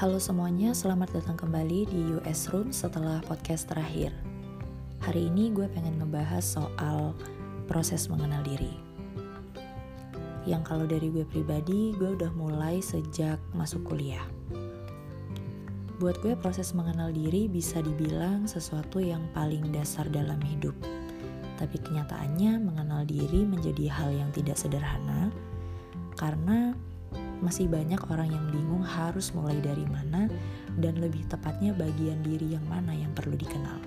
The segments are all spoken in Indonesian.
Halo semuanya, selamat datang kembali di US Room setelah podcast terakhir. Hari ini gue pengen ngebahas soal proses mengenal diri. Yang kalau dari gue pribadi, gue udah mulai sejak masuk kuliah. Buat gue proses mengenal diri bisa dibilang sesuatu yang paling dasar dalam hidup. Tapi kenyataannya mengenal diri menjadi hal yang tidak sederhana karena masih banyak orang yang bingung harus mulai dari mana dan lebih tepatnya bagian diri yang mana yang perlu dikenal.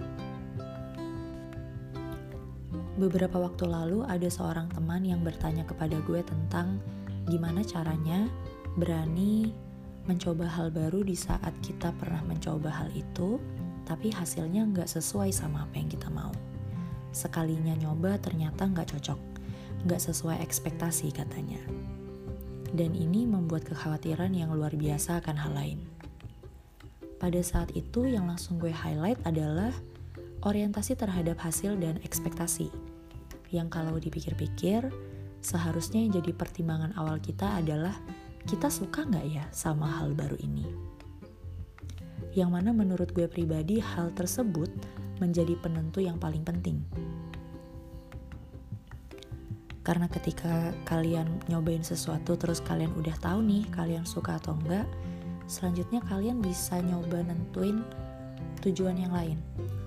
Beberapa waktu lalu ada seorang teman yang bertanya kepada gue tentang gimana caranya berani mencoba hal baru di saat kita pernah mencoba hal itu, tapi hasilnya nggak sesuai sama apa yang kita mau. Sekalinya nyoba ternyata nggak cocok, nggak sesuai ekspektasi katanya dan ini membuat kekhawatiran yang luar biasa akan hal lain. Pada saat itu yang langsung gue highlight adalah orientasi terhadap hasil dan ekspektasi. Yang kalau dipikir-pikir, seharusnya yang jadi pertimbangan awal kita adalah kita suka nggak ya sama hal baru ini. Yang mana menurut gue pribadi hal tersebut menjadi penentu yang paling penting karena ketika kalian nyobain sesuatu terus kalian udah tahu nih kalian suka atau enggak, selanjutnya kalian bisa nyoba nentuin tujuan yang lain.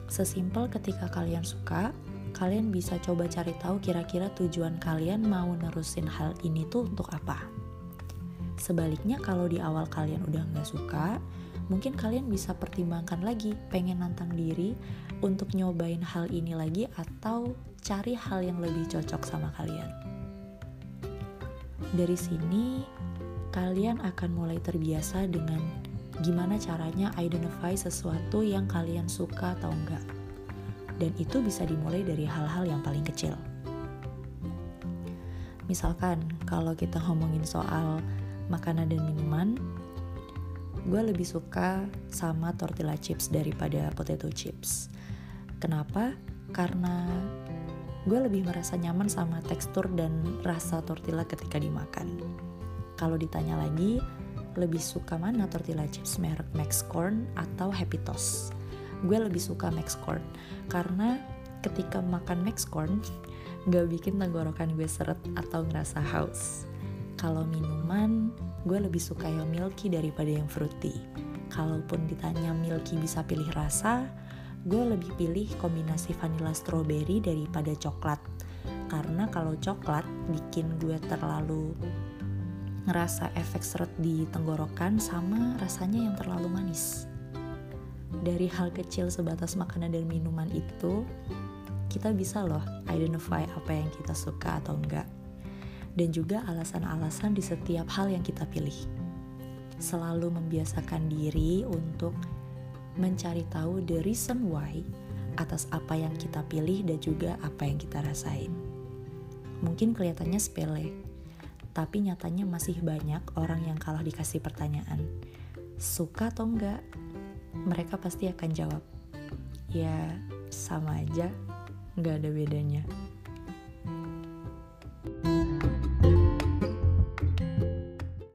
Sesimpel ketika kalian suka, kalian bisa coba cari tahu kira-kira tujuan kalian mau nerusin hal ini tuh untuk apa. Sebaliknya kalau di awal kalian udah nggak suka, mungkin kalian bisa pertimbangkan lagi pengen nantang diri untuk nyobain hal ini lagi atau cari hal yang lebih cocok sama kalian. Dari sini, kalian akan mulai terbiasa dengan gimana caranya identify sesuatu yang kalian suka atau enggak. Dan itu bisa dimulai dari hal-hal yang paling kecil. Misalkan, kalau kita ngomongin soal makanan dan minuman, gue lebih suka sama tortilla chips daripada potato chips. Kenapa? Karena gue lebih merasa nyaman sama tekstur dan rasa tortilla ketika dimakan. Kalau ditanya lagi, lebih suka mana tortilla chips merek Max Corn atau Happy Toast? Gue lebih suka Max Corn karena ketika makan Max Corn gak bikin tenggorokan gue seret atau ngerasa haus. Kalau minuman, gue lebih suka yang milky daripada yang fruity. Kalaupun ditanya milky bisa pilih rasa, gue lebih pilih kombinasi vanilla strawberry daripada coklat. Karena kalau coklat bikin gue terlalu ngerasa efek seret di tenggorokan sama rasanya yang terlalu manis. Dari hal kecil sebatas makanan dan minuman itu kita bisa loh identify apa yang kita suka atau enggak. Dan juga alasan-alasan di setiap hal yang kita pilih. Selalu membiasakan diri untuk mencari tahu the reason why atas apa yang kita pilih dan juga apa yang kita rasain. Mungkin kelihatannya sepele, tapi nyatanya masih banyak orang yang kalah dikasih pertanyaan. Suka atau enggak? Mereka pasti akan jawab, ya sama aja, nggak ada bedanya.